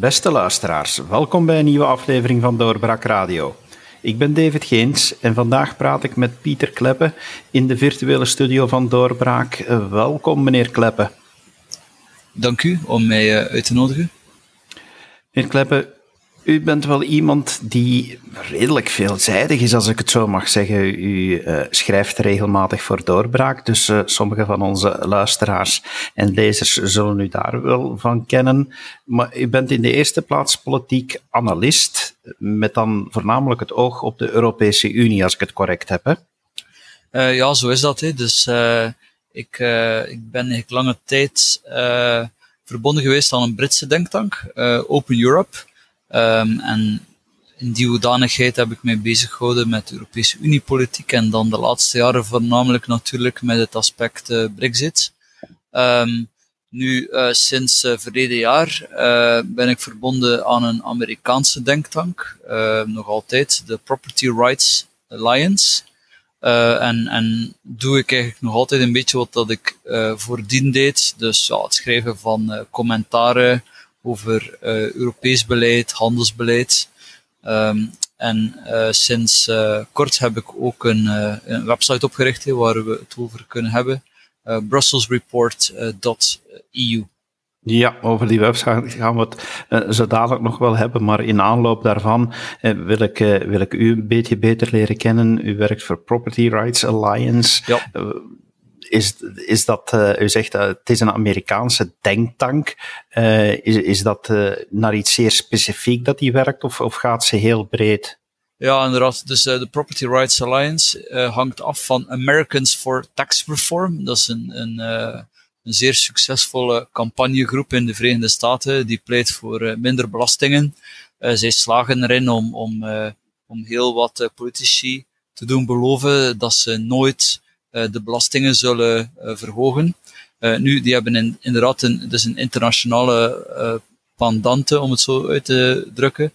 Beste luisteraars, welkom bij een nieuwe aflevering van Doorbraak Radio. Ik ben David Geens en vandaag praat ik met Pieter Kleppe in de virtuele studio van Doorbraak. Eh, welkom, meneer Kleppe. Dank u om mij eh, uit te nodigen. Meneer Kleppe, u bent wel iemand die redelijk veelzijdig is, als ik het zo mag zeggen. U uh, schrijft regelmatig voor doorbraak, dus uh, sommige van onze luisteraars en lezers zullen u daar wel van kennen. Maar u bent in de eerste plaats politiek analist, met dan voornamelijk het oog op de Europese Unie, als ik het correct heb. Hè? Uh, ja, zo is dat. Hè. Dus ik, ik ben lange tijd verbonden geweest aan een Britse denktank, Open Europe. Um, en in die hoedanigheid heb ik mij bezig gehouden met Europese Uniepolitiek en dan de laatste jaren voornamelijk natuurlijk met het aspect uh, Brexit. Um, nu, uh, sinds uh, verleden jaar ben ik verbonden aan een Amerikaanse denktank, nog altijd, de Property Rights Alliance. en, en doe ik eigenlijk nog altijd een beetje wat dat ik voordien deed. Dus ja, het schrijven van commentaren, over uh, Europees beleid, handelsbeleid. Um, en uh, sinds uh, kort heb ik ook een, een website opgericht he, waar we het over kunnen hebben. brusselsreport.eu. Ja, over die website gaan we het uh, zo dadelijk nog wel hebben, maar in aanloop daarvan uh, wil, ik, uh, wil ik u een beetje beter leren kennen. U werkt voor Property Rights Alliance. Ja is, is dat, uh, u zegt dat het is een Amerikaanse denktank. Uh, is, is dat uh, naar iets zeer specifiek dat die werkt of, of gaat ze heel breed? Ja, inderdaad. Dus de Property Rights Alliance hangt af van Americans for Tax Reform. Dat is een, een, een zeer succesvolle campagnegroep in de Verenigde Staten die pleit voor minder belastingen. zij slagen erin om, om, om heel wat politici te doen beloven dat ze nooit eh, de belastingen zullen eh, verhogen. Eh, nu, die hebben in, inderdaad een, dus een internationale pandante, om het zo uit te drukken,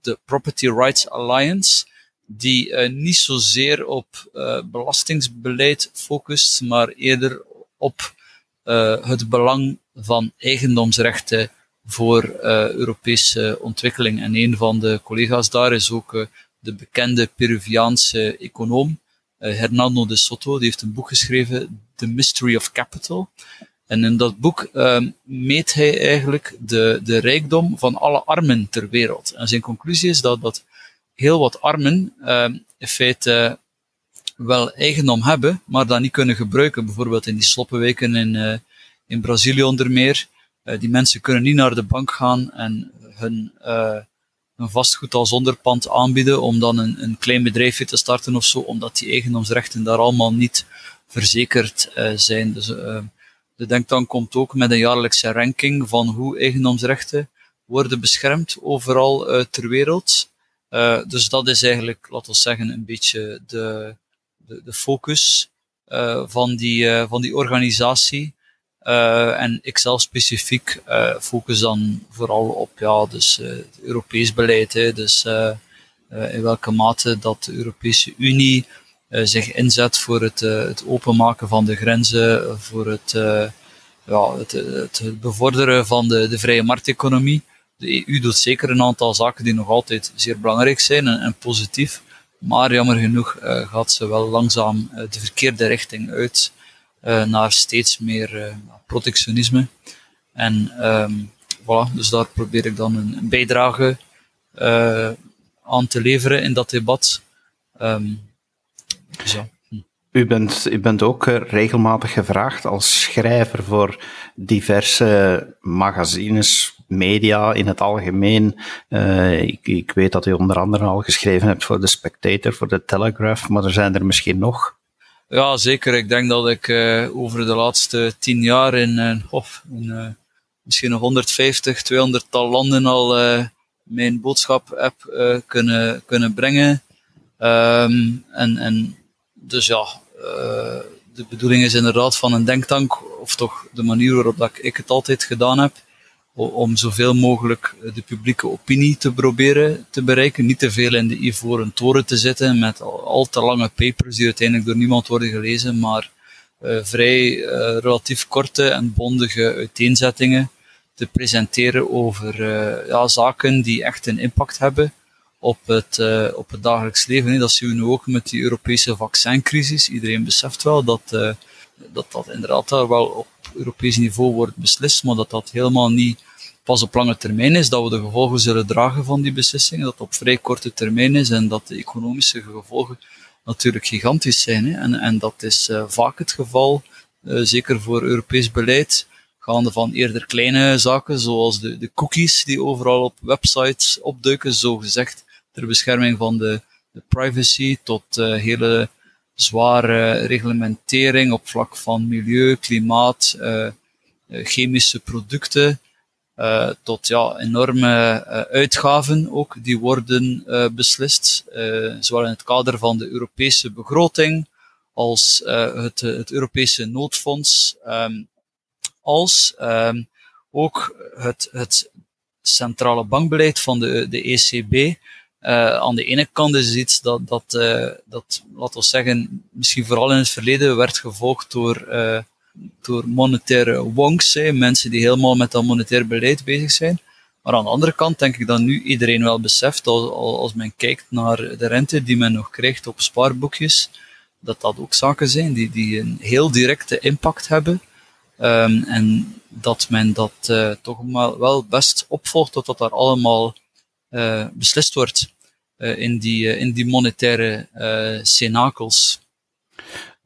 de Property Rights Alliance, die niet zozeer op belastingsbeleid focust, maar eerder op het belang van eigendomsrechten voor Europese ontwikkeling. En een van de collega's daar is ook de bekende Peruviaanse econoom Hernando de Soto, die heeft een boek geschreven, The Mystery of Capital. En in dat boek uh, meet hij eigenlijk de, de rijkdom van alle armen ter wereld. En zijn conclusie is dat, dat heel wat armen uh, in feite wel eigendom hebben, maar dat niet kunnen gebruiken. Bijvoorbeeld in die sloppenweken in, uh, in Brazilië onder meer. Uh, die mensen kunnen niet naar de bank gaan en hun een vastgoed als onderpand aanbieden om dan een, een klein bedrijfje te starten of zo, omdat die eigendomsrechten daar allemaal niet verzekerd uh, zijn. Dus uh, de Denktank komt ook met een jaarlijkse ranking van hoe eigendomsrechten worden beschermd overal uh, ter wereld. dus dat is eigenlijk, laten we zeggen, een beetje de, de, de focus van, die, van die organisatie. Uh, en ik zelf specifiek uh, focus dan vooral op ja, dus, uh, het Europees beleid. Hè, dus in welke mate dat de Europese Unie zich inzet voor het, het openmaken van de grenzen, voor het, ja, het, het, bevorderen van de, de vrije markteconomie. De EU doet zeker een aantal zaken die nog altijd zeer belangrijk zijn en, en positief. Maar jammer genoeg gaat ze wel langzaam de verkeerde richting uit. Uh, naar steeds meer uh, protectionisme. En um, voilà, dus daar probeer ik dan een, bijdrage uh, aan te leveren in dat debat. Um, zo. Hm. U bent, u bent ook regelmatig gevraagd als schrijver voor diverse magazines, media in het algemeen. Ik, ik, weet dat u onder andere al geschreven hebt voor The Spectator, voor The Telegraph, maar er zijn er misschien nog. Ja, zeker. Ik denk dat ik uh, over de laatste tien jaar in, uh, oh, in uh, misschien nog 150, 200 tal landen al mijn boodschap heb kunnen, kunnen brengen. Um, en, en dus ja, de bedoeling is inderdaad van een denktank, of toch de manier waarop dat ik het altijd gedaan heb, om zoveel mogelijk de publieke opinie te proberen te bereiken. Niet te veel in de ivoren toren te zitten met al, te lange papers die uiteindelijk door niemand worden gelezen, maar uh, vrij uh, relatief korte en bondige uiteenzettingen te presenteren over ja, zaken die echt een impact hebben op het, op het dagelijks leven. Dat zien we nu ook met die Europese vaccincrisis. Iedereen beseft wel dat dat, dat inderdaad wel op Europees niveau wordt beslist, maar dat dat helemaal niet pas op lange termijn is, dat we de gevolgen zullen dragen van die beslissingen, dat op vrij korte termijn is en dat de economische gevolgen natuurlijk gigantisch zijn. Hè. En, en dat is uh, vaak het geval, uh, zeker voor Europees beleid, gaande van eerder kleine zaken, zoals de, de cookies die overal op websites opduiken, zo gezegd ter bescherming van de, de privacy, tot uh, hele zware reglementering op vlak van milieu, klimaat, chemische producten, uh, tot ja, enorme uh, uitgaven ook, die worden uh, beslist, zowel in het kader van de Europese begroting als het, het Europese noodfonds, um, als um, ook het, het centrale bankbeleid van de, de ECB. aan de ene kant is iets dat, dat, dat, laten we zeggen, misschien vooral in het verleden werd gevolgd door door monetaire wonks, hè, mensen die helemaal met dat monetair beleid bezig zijn. Maar aan de andere kant denk ik dat nu iedereen wel beseft, als, als men kijkt naar de rente die men nog krijgt op spaarboekjes, dat dat ook zaken zijn die, die een heel directe impact hebben. Um, en dat men dat uh, toch wel best opvolgt totdat daar allemaal uh, beslist wordt uh, in, die, in die monetaire cenakels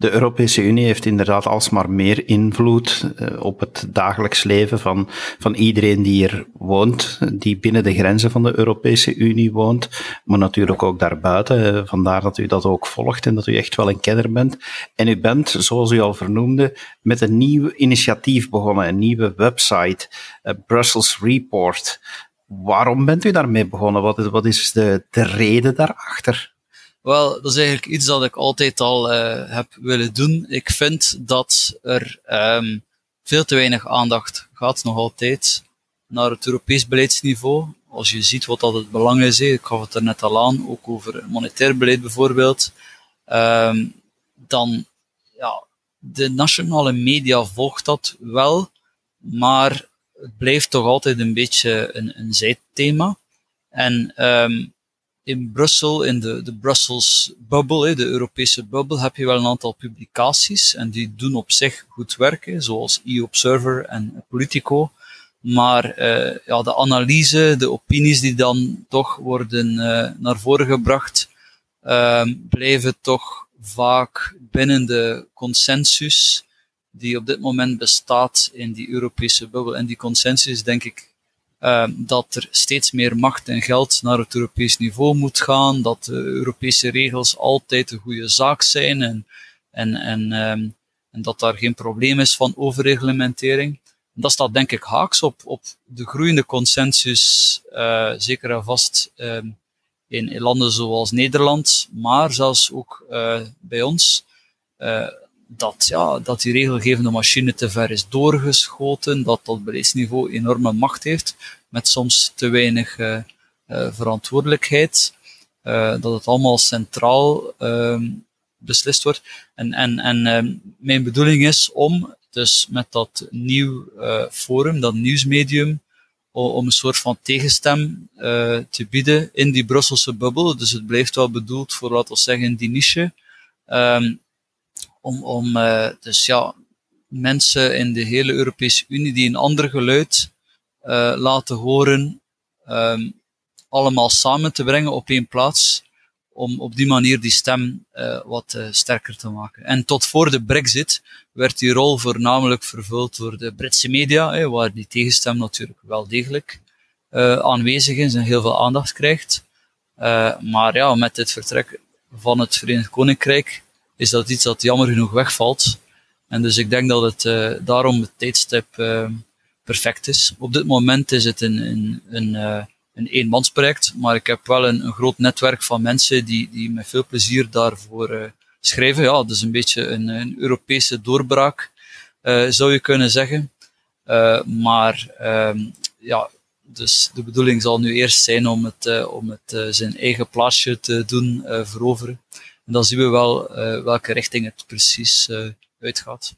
de Europese Unie heeft inderdaad alsmaar meer invloed uh, op het dagelijks leven van, van iedereen die hier woont, die binnen de grenzen van de Europese Unie woont, maar natuurlijk ook daarbuiten. Uh, vandaar dat u dat ook volgt en dat u echt wel een kenner bent. En u bent, zoals u al vernoemde, met een nieuw initiatief begonnen, een nieuwe website, uh, Brussels Report. Waarom bent u daarmee begonnen? Wat is, wat is de, de reden daarachter? Wel, dat is eigenlijk iets dat ik altijd al uh, heb willen doen. Ik vind dat er um, veel te weinig aandacht gaat, nog altijd, naar het Europees beleidsniveau. Als je ziet wat dat het belang is, ik gaf het er net al aan, ook over monetair beleid bijvoorbeeld, um, dan, ja, de nationale media volgt dat wel, maar het blijft toch altijd een beetje een, een zijthema. En um, in Brussel, in de, de Brussels bubble, de Europese bubbel, heb je wel een aantal publicaties en die doen op zich goed werken, zoals e-Observer en Politico. Maar uh, ja, de analyse, de opinies die dan toch worden uh, naar voren gebracht, uh, blijven toch vaak binnen de consensus die op dit moment bestaat in die Europese bubbel. En die consensus, denk ik, uh, dat er steeds meer macht en geld naar het Europees niveau moet gaan, dat de Europese regels altijd een goede zaak zijn en, en, en, um, en dat daar geen probleem is van overreglementering. Dat staat denk ik haaks op, op de groeiende consensus, uh, zeker en vast um, in, landen zoals Nederland, maar zelfs ook uh, bij ons. Uh, dat, ja, dat die regelgevende machine te ver is doorgeschoten, dat dat beleidsniveau enorme macht heeft, met soms te weinig uh, uh, verantwoordelijkheid, uh, dat het allemaal centraal ehm, beslist wordt. En, en, en ehm, mijn bedoeling is om dus met dat nieuw forum, dat nieuwsmedium, om een soort van tegenstem te bieden in die Brusselse bubbel. Dus het blijft wel bedoeld voor, laten we zeggen, die niche. Um, om, om dus ja, mensen in de hele Europese Unie die een ander geluid uh, laten horen, um, allemaal samen te brengen op één plaats, om op die manier die stem uh, wat sterker te maken. En tot voor de Brexit werd die rol voornamelijk vervuld door de Britse media, waar die tegenstem natuurlijk wel degelijk aanwezig is en heel veel aandacht krijgt. maar ja, met het vertrek van het Verenigd Koninkrijk is dat iets dat jammer genoeg wegvalt. En dus ik denk dat het daarom het tijdstip perfect is. Op dit moment is het een, een, een, uh, een eenmansproject, maar ik heb wel een, een, groot netwerk van mensen die, die met veel plezier daarvoor schrijven. Ja, dus een beetje een, een Europese doorbraak, zou je kunnen zeggen. maar ehm, ja, dus de bedoeling zal nu eerst zijn om het, om het zijn eigen plaatsje te doen veroveren. En dan zien we wel uh, welke richting het precies uh, uitgaat.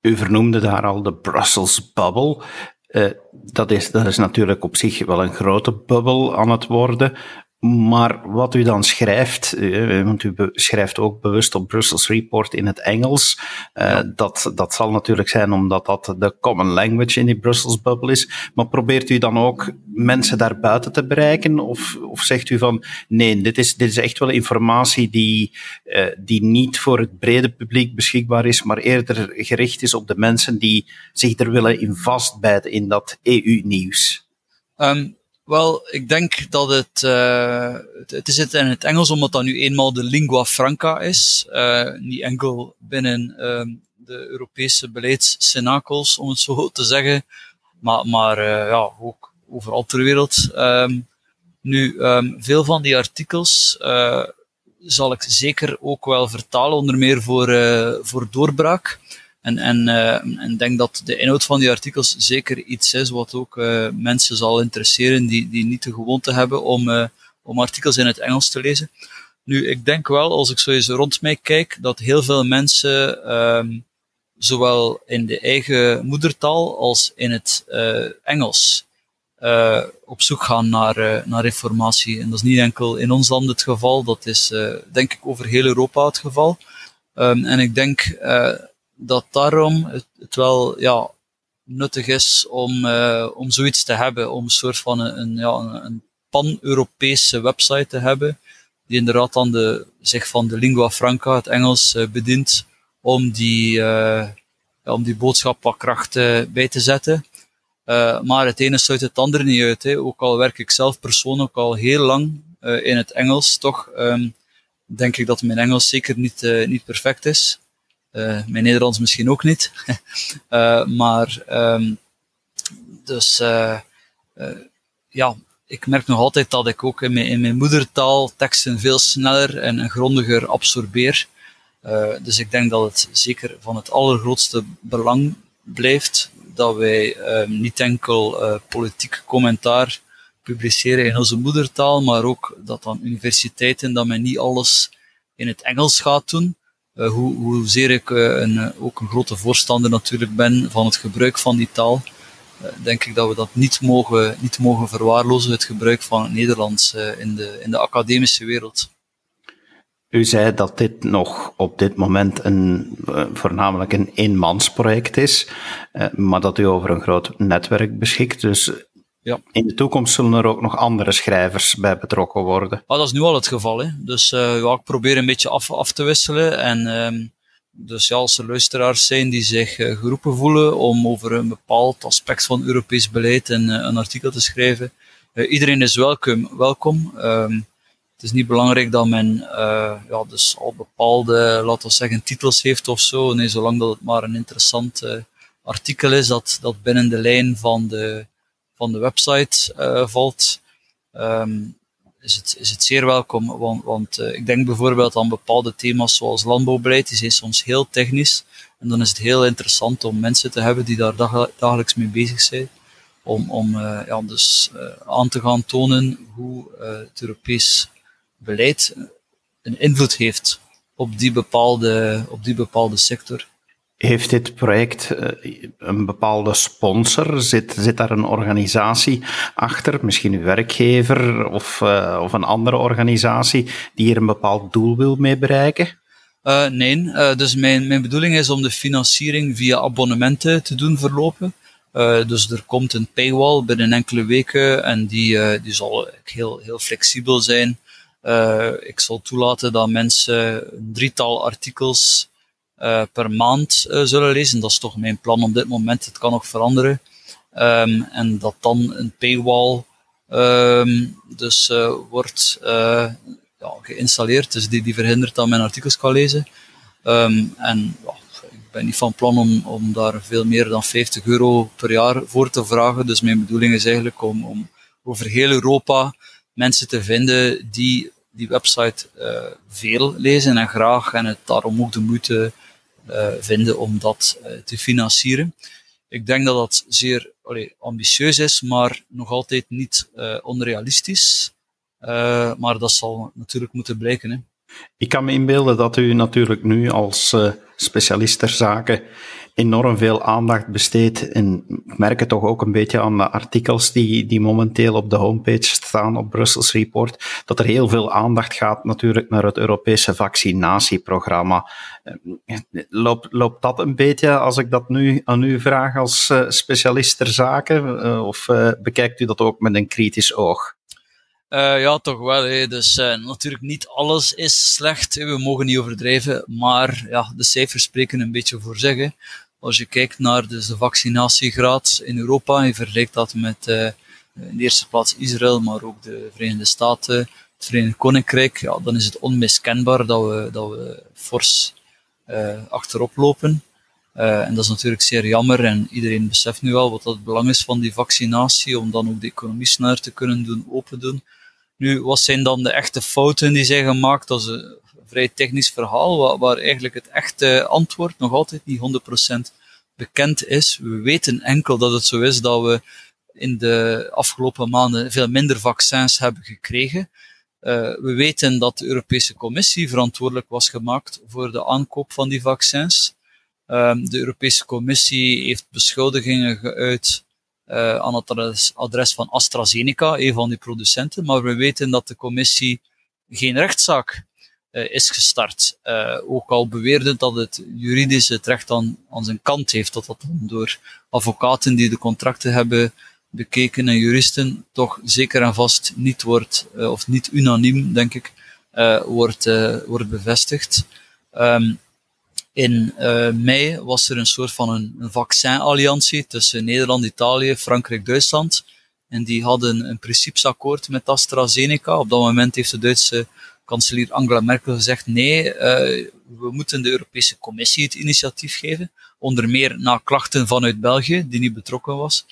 U vernoemde daar al de Brussels Bubble. dat, is, dat is natuurlijk op zich wel een grote bubbel aan het worden. Maar wat u dan schrijft, eh, want u schrijft ook bewust op Brussels Report in het Engels, uh, dat, dat zal natuurlijk zijn omdat dat de common language in die Brussels bubble is. Maar probeert u dan ook mensen daarbuiten te bereiken? Of, of zegt u van nee, dit is, dit is echt wel informatie die, uh, die niet voor het brede publiek beschikbaar is, maar eerder gericht is op de mensen die zich er willen in vastbijten in dat EU-nieuws? Um wel, ik denk dat het, uh, het, is het in het Engels, omdat dat nu eenmaal de lingua franca is. Uh, niet enkel binnen uh, de Europese beleidscenakels, om het zo te zeggen, maar, maar uh, ja, ook overal ter wereld. Um, nu, um, veel van die artikels zal ik zeker ook wel vertalen, onder meer voor, voor doorbraak. En, en, uh, en denk dat de inhoud van die artikels zeker iets is wat ook uh, mensen zal interesseren die, die niet de gewoonte hebben om, uh, om artikels in het Engels te lezen. Nu, ik denk wel, als ik zo eens rond mij kijk, dat heel veel mensen, um, zowel in de eigen moedertaal als in het Engels, op zoek gaan naar, naar informatie. En dat is niet enkel in ons land het geval, dat is denk ik over heel Europa het geval. Um, en ik denk dat daarom het, wel ja, nuttig is om, uh, om zoiets te hebben, om een soort van een, een ja, een pan-Europese website te hebben, die inderdaad dan de, zich van de lingua franca, het Engels, uh, bedient, om die, uh, ja, om die boodschap wat kracht bij te zetten. maar het ene sluit het andere niet uit. Hè. Ook al werk ik zelf persoonlijk al heel lang in het Engels, toch um, denk ik dat mijn Engels zeker niet, niet perfect is. Uh, mijn Nederlands misschien ook niet. uh, maar, um, dus, uh, ja, ik merk nog altijd dat ik ook in mijn, moedertaal teksten veel sneller en, grondiger absorbeer. dus ik denk dat het zeker van het allergrootste belang blijft dat wij ehm, niet enkel politiek commentaar publiceren in onze moedertaal, maar ook dat dan universiteiten, dat men niet alles in het Engels gaat doen, hoe, hoezeer ik uh, een, eh, ook een grote voorstander natuurlijk ben van het gebruik van die taal, denk ik dat we dat niet mogen, niet mogen verwaarlozen, het gebruik van het Nederlands in, de, in de academische wereld. U zei dat dit nog op dit moment een, voornamelijk een eenmansproject is, maar dat u over een groot netwerk beschikt. Dus ja. In de toekomst zullen er ook nog andere schrijvers bij betrokken worden. Ah, dat is nu al het geval. Hè. Dus uh, ja, ik probeer een beetje af, af te wisselen. En um, dus ja, als er luisteraars zijn die zich uh, geroepen voelen om over een bepaald aspect van Europees beleid een, uh, een artikel te schrijven, iedereen is welkom. welkom. Um, het is niet belangrijk dat men ja, dus al bepaalde, laten we zeggen, titels heeft of zo. Nee, zolang dat het maar een interessant artikel is dat, dat binnen de lijn van de van de website uh, valt, um, is, het, is het zeer welkom. Want, want uh, ik denk bijvoorbeeld aan bepaalde thema's zoals landbouwbeleid, die zijn soms heel technisch. En dan is het heel interessant om mensen te hebben die daar dag, dagelijks mee bezig zijn. Om, om uh, ja, dus aan te gaan tonen hoe het Europees beleid een invloed heeft op die bepaalde, op die bepaalde sector. Heeft dit project eh, een bepaalde sponsor? Zit, zit daar een organisatie achter? Misschien uw werkgever of, uh, of een andere organisatie die hier een bepaald doel wil mee bereiken? Uh, nee, dus mijn, mijn bedoeling is om de financiering via abonnementen te doen verlopen. Dus er komt een paywall binnen enkele weken en die, die zal heel, heel flexibel zijn. ik zal toelaten dat mensen een drietal artikels uh, per maand uh, zullen lezen. Dat is toch mijn plan op dit moment. Het kan nog veranderen. Um, en dat dan een paywall um, dus uh, wordt ja, geïnstalleerd. Dus die, die verhindert dat men artikels kan lezen. Um, en ja, ik ben niet van plan om, om daar veel meer dan 50 euro per jaar voor te vragen. Dus mijn bedoeling is eigenlijk om, om over heel Europa mensen te vinden die die website veel lezen en graag en het daarom ook de moeite vinden om dat uh, te financieren. Ik denk dat dat zeer ambitieus is, maar nog altijd niet uh, onrealistisch. maar dat zal natuurlijk moeten blijken. Hè. Ik kan me inbeelden dat u natuurlijk nu als specialist ter zaken enorm veel aandacht besteedt. En ik merk het toch ook een beetje aan de artikels die, die momenteel op de homepage staan op Brussels Report, dat er heel veel aandacht gaat natuurlijk naar het Europese vaccinatieprogramma. Eh, loopt, loopt dat een beetje, als ik dat nu aan u vraag als uh, specialist ter zaken, uh, of bekijkt u dat ook met een kritisch oog? Uh, ja, toch wel. Hè. Dus uh, natuurlijk niet alles is slecht. We mogen niet overdrijven. Maar ja, de cijfers spreken een beetje voor zich. Als je kijkt naar dus de vaccinatiegraad in Europa je vergelijkt dat met uh, in de eerste plaats Israël, maar ook de Verenigde Staten, het Verenigd Koninkrijk, ja, dan is het onmiskenbaar dat we, dat we fors achterop lopen. En dat is natuurlijk zeer jammer en iedereen beseft nu wel wat het belang is van die vaccinatie, om dan ook de economie sneller te kunnen doen, open doen. Nu, wat zijn dan de echte fouten die zijn gemaakt? Dat is een vrij technisch verhaal, waar, eigenlijk het echte antwoord nog altijd niet 100% bekend is. We weten enkel dat het zo is dat we in de afgelopen maanden veel minder vaccins hebben gekregen. Uh, we weten dat de Europese Commissie verantwoordelijk was gemaakt voor de aankoop van die vaccins. Um, de Europese Commissie heeft beschuldigingen geuit uh, aan het adres, van AstraZeneca, een van die producenten. Maar we weten dat de commissie geen rechtszaak uh, is gestart. Uh, ook al beweerde dat het juridisch het recht aan, aan zijn kant heeft, dat dat door advocaten die de contracten hebben bekeken en juristen toch zeker en vast niet wordt, of niet unaniem, denk ik, wordt, wordt bevestigd. Um, in uh, mei was er een soort van een, vaccinalliantie tussen Nederland, Italië, Frankrijk, Duitsland. En die hadden een principesakkoord met AstraZeneca. Op dat moment heeft de Duitse kanselier Angela Merkel gezegd: nee, uh, we moeten de Europese Commissie het initiatief geven. Onder meer na klachten vanuit België, die niet betrokken was.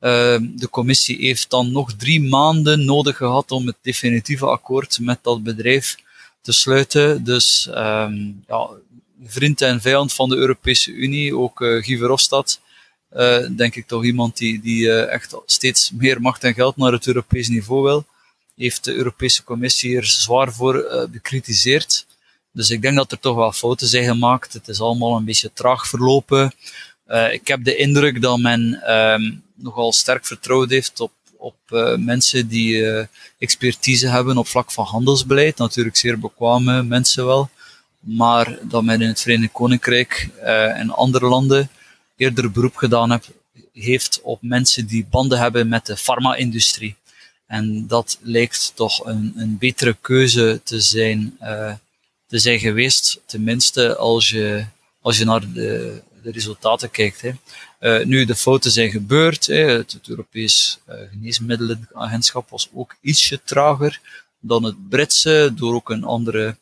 Uh, de commissie heeft dan nog drie maanden nodig gehad om het definitieve akkoord met dat bedrijf te sluiten. Dus um, ja, vriend en vijand van de Europese Unie, ook uh, Guy Verhofstadt, uh, denk ik toch iemand die, die uh, echt steeds meer macht en geld naar het Europees niveau wil, heeft de Europese Commissie er zwaar voor bekritiseerd. Dus ik denk dat er toch wel fouten zijn gemaakt. Het is allemaal een beetje traag verlopen. ik heb de indruk dat men um, nogal sterk vertrouwd heeft op, op mensen die expertise hebben op vlak van handelsbeleid. Natuurlijk zeer bekwame mensen wel maar dat men in het Verenigd Koninkrijk uh, en andere landen eerder beroep gedaan heb, heeft op mensen die banden hebben met de farma-industrie. En dat lijkt toch een, een betere keuze te zijn, uh, te zijn geweest, tenminste als je, als je naar de, de resultaten kijkt. Hè. Uh, nu, de fouten zijn gebeurd. Hè. Het, Europees Geneesmiddelenagentschap was ook ietsje trager dan het Britse, door ook een andere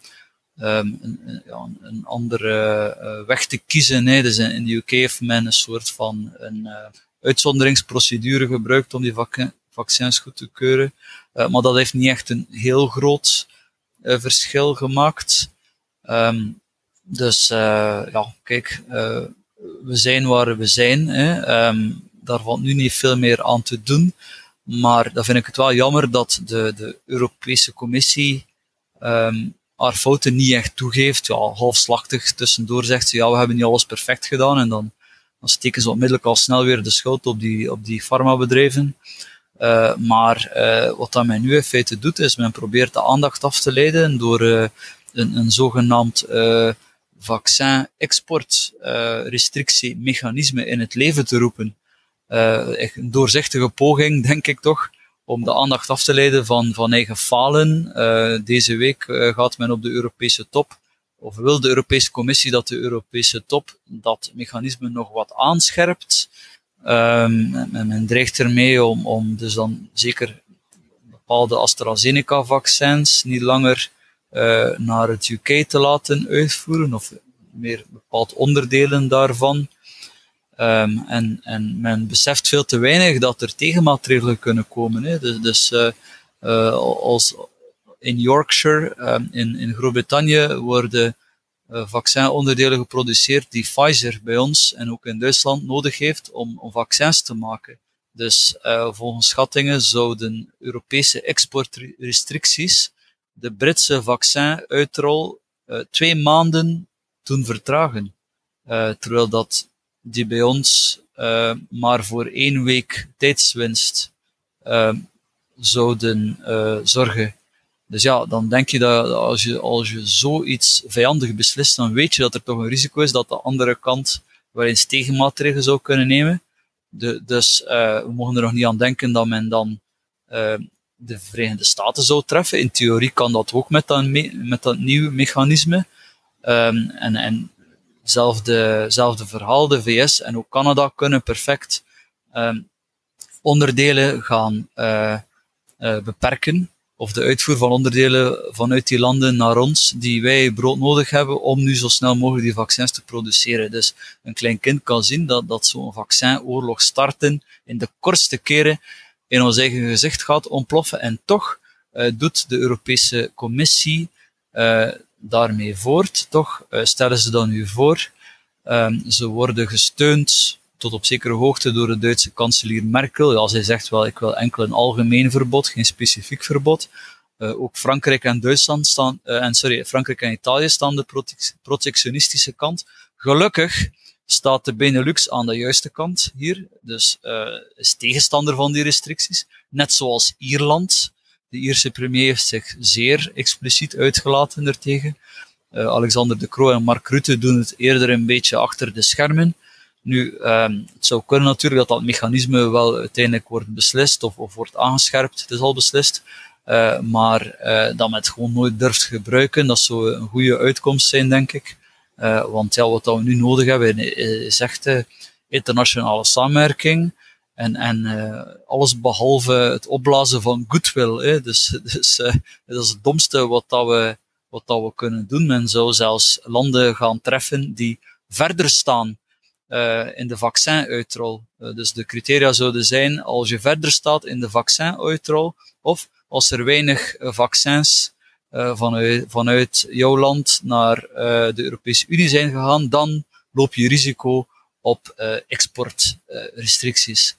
um, een, een, andere uh, weg te kiezen. Hè. Dus in, de UK heeft men een soort van een uh, uitzonderingsprocedure gebruikt om die vac vaccins goed te keuren. Uh, maar dat heeft niet echt een heel groot verschil gemaakt. Um, dus ja, kijk, we zijn waar we zijn. Hè. Um, daar valt nu niet veel meer aan te doen. Maar dan vind ik het wel jammer dat de, de Europese Commissie haar fouten niet echt toegeeft. Ja, halfslachtig tussendoor zegt ze, ja, we hebben niet alles perfect gedaan. En dan, dan steken ze onmiddellijk al snel weer de schuld op die, op die farmabedrijven. Uh, maar uh, wat dat men nu in feite doet, is men probeert de aandacht af te leiden door uh, een, een zogenaamd vaccin-export-restrictiemechanisme in het leven te roepen. een doorzichtige poging, denk ik toch, om de aandacht af te leiden van, van eigen falen. Uh, deze week uh, gaat men op de Europese top, of wil de Europese Commissie dat de Europese top dat mechanisme nog wat aanscherpt. En men dreigt ermee om, om dus dan zeker bepaalde AstraZeneca-vaccins niet langer uh, naar het UK te laten uitvoeren, of meer bepaald onderdelen daarvan. Um, en, en men beseft veel te weinig dat er tegenmaatregelen kunnen komen. Hè. Dus, dus uh, uh, als in Yorkshire, um, in, in Groot-Brittannië, worden uh, vaccinonderdelen geproduceerd die Pfizer bij ons en ook in Duitsland nodig heeft om, om vaccins te maken. Dus volgens schattingen zouden Europese exportrestricties de Britse vaccinuitrol twee maanden doen vertragen. Terwijl dat die bij ons uh, maar voor één week tijdswinst zouden zorgen. Dus ja, dan denk je dat als je, als je zoiets vijandig beslist, dan weet je dat er toch een risico is dat de andere kant wel eens tegenmaatregelen zou kunnen nemen. De, dus we mogen er nog niet aan denken dat men dan de Verenigde Staten zou treffen. In theorie kan dat ook met dat, met dat nieuwe mechanisme. Um, en, en zelfde, zelfde verhaal, de VS en ook Canada kunnen perfect um, onderdelen gaan uh, beperken of de uitvoer van onderdelen vanuit die landen naar ons, die wij brood nodig hebben om nu zo snel mogelijk die vaccins te produceren. Dus een klein kind kan zien dat, dat zo'n vaccinoorlog starten in de kortste keren in ons eigen gezicht gaat ontploffen. En toch uh, doet de Europese Commissie daarmee voort. Toch uh, stellen ze dan nu voor. Um, ze worden gesteund tot op zekere hoogte door de Duitse kanselier Merkel. Ja, zij zegt wel, ik wil enkel een algemeen verbod, geen specifiek verbod. Uh, ook Frankrijk en Duitsland staan, uh, en sorry, Frankrijk en Italië staan de protectionistische kant. Gelukkig staat de Benelux aan de juiste kant hier, dus is tegenstander van die restricties. Net zoals Ierland. De Ierse premier heeft zich zeer expliciet uitgelaten ertegen. Alexander de Croo en Mark Rutte doen het eerder een beetje achter de schermen. Nu, um, het zou kunnen natuurlijk dat dat mechanisme wel uiteindelijk wordt beslist of, wordt aangescherpt. Het is al beslist. Uh, maar uh, dat men het gewoon nooit durft gebruiken, dat zou een goede uitkomst zijn, denk ik. Uh, want ja, wat we nu nodig hebben is echt internationale samenwerking. En, en alles behalve het opblazen van goodwill. Hè. Dus, dus dat is het domste wat, dat we, wat dat we kunnen doen. Men zou zelfs landen gaan treffen die verder staan uh, in de vaccinuitrol. Dus de criteria zouden zijn als je verder staat in de vaccinuitrol of als er weinig vaccins vanuit, vanuit jouw land naar de Europese Unie zijn gegaan, dan loop je risico op exportrestricties.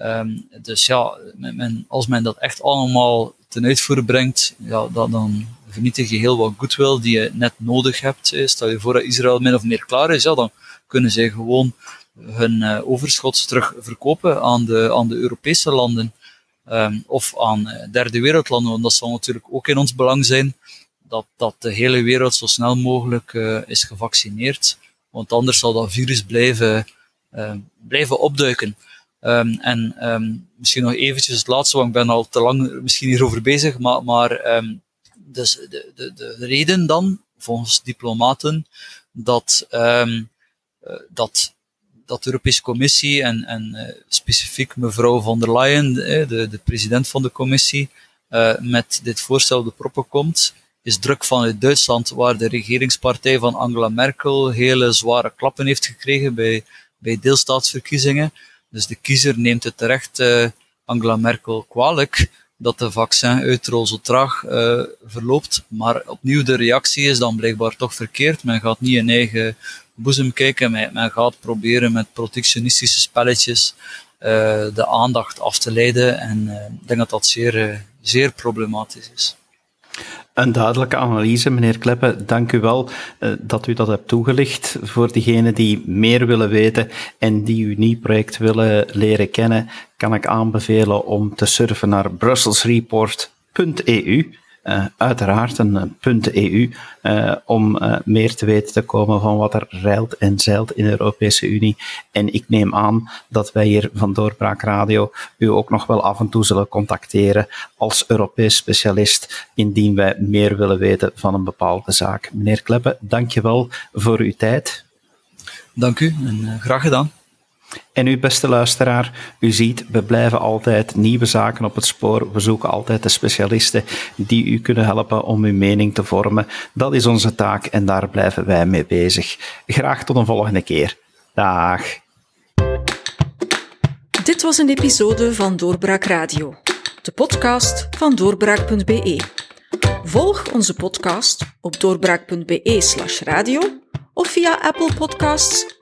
Um, dus ja, men, als men dat echt allemaal ten uitvoer brengt, ja, dan vernietig je heel wat goodwill die je net nodig hebt. Stel je voor dat Israël min of meer klaar is, ja, dan kunnen zij gewoon hun uh, overschot terug verkopen aan de, aan de Europese landen um, of aan uh, derde wereldlanden. Want dat zal natuurlijk ook in ons belang zijn dat, dat de hele wereld zo snel mogelijk is gevaccineerd. Want anders zal dat virus blijven, blijven opduiken. Um, en um, misschien nog eventjes het laatste, want ik ben al te lang misschien hierover bezig, maar, maar um, dus de, de, de reden dan, volgens diplomaten, dat uh, dat, dat de Europese Commissie en, en uh, specifiek mevrouw von der Leyen, de, de president van de Commissie, met dit voorstel de proppen komt, is druk vanuit Duitsland, waar de regeringspartij van Angela Merkel hele zware klappen heeft gekregen bij, bij deelstaatsverkiezingen. Dus de kiezer neemt het terecht uh, Angela Merkel kwalijk dat de vaccinuitrol zo traag uh, verloopt. Maar opnieuw, de reactie is dan blijkbaar toch verkeerd. Men gaat niet in eigen boezem kijken. Men, men gaat proberen met protectionistische spelletjes uh, de aandacht af te leiden. En ik denk dat dat zeer, zeer problematisch is. Een duidelijke analyse, meneer Kleppe. Dank u wel uh, dat u dat hebt toegelicht. Voor diegenen die meer willen weten en die uw nieuw project willen leren kennen, kan ik aanbevelen om te surfen naar brusselsreport.eu. Uh, uiteraard een .eu uh, om uh, meer te weten te komen van wat er reilt en zeilt in de Europese Unie. En ik neem aan dat wij hier van Doorbraak Radio u ook nog wel af en toe zullen contacteren als Europees specialist indien wij meer willen weten van een bepaalde zaak. Meneer Kleppe, dank je wel voor uw tijd. Dank u en graag gedaan. En u, beste luisteraar, u ziet, we blijven altijd nieuwe zaken op het spoor. We zoeken altijd de specialisten die u kunnen helpen om uw mening te vormen. Dat is onze taak en daar blijven wij mee bezig. Graag tot een volgende keer. Dag. Dit was een episode van Doorbraak Radio, de podcast van doorbraak.be. Volg onze podcast op doorbraak.be/radio of via Apple Podcasts,